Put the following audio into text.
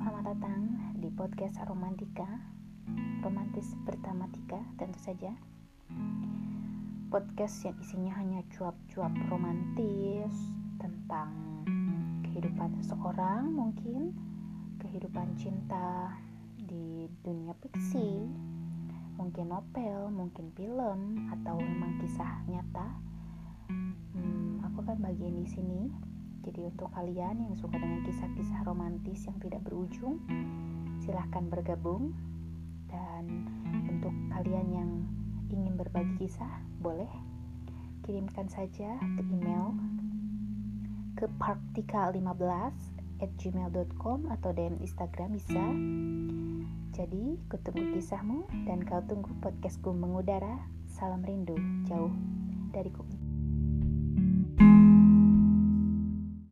selamat datang di podcast Romantika Romantis bertematika tentu saja. Podcast yang isinya hanya cuap-cuap romantis Tentang kehidupan seseorang mungkin Kehidupan cinta di dunia fiksi Mungkin novel, mungkin film Atau memang kisah nyata. Hmm, Aku akan bagian di sini jadi untuk kalian yang suka dengan kisah-kisah romantis yang tidak berujung, silahkan bergabung. Dan untuk kalian yang ingin berbagi kisah, boleh kirimkan saja ke email ke parktika15 at gmail.com atau DM Instagram bisa. Jadi, kutunggu kisahmu dan kau tunggu podcastku mengudara. Salam rindu jauh dari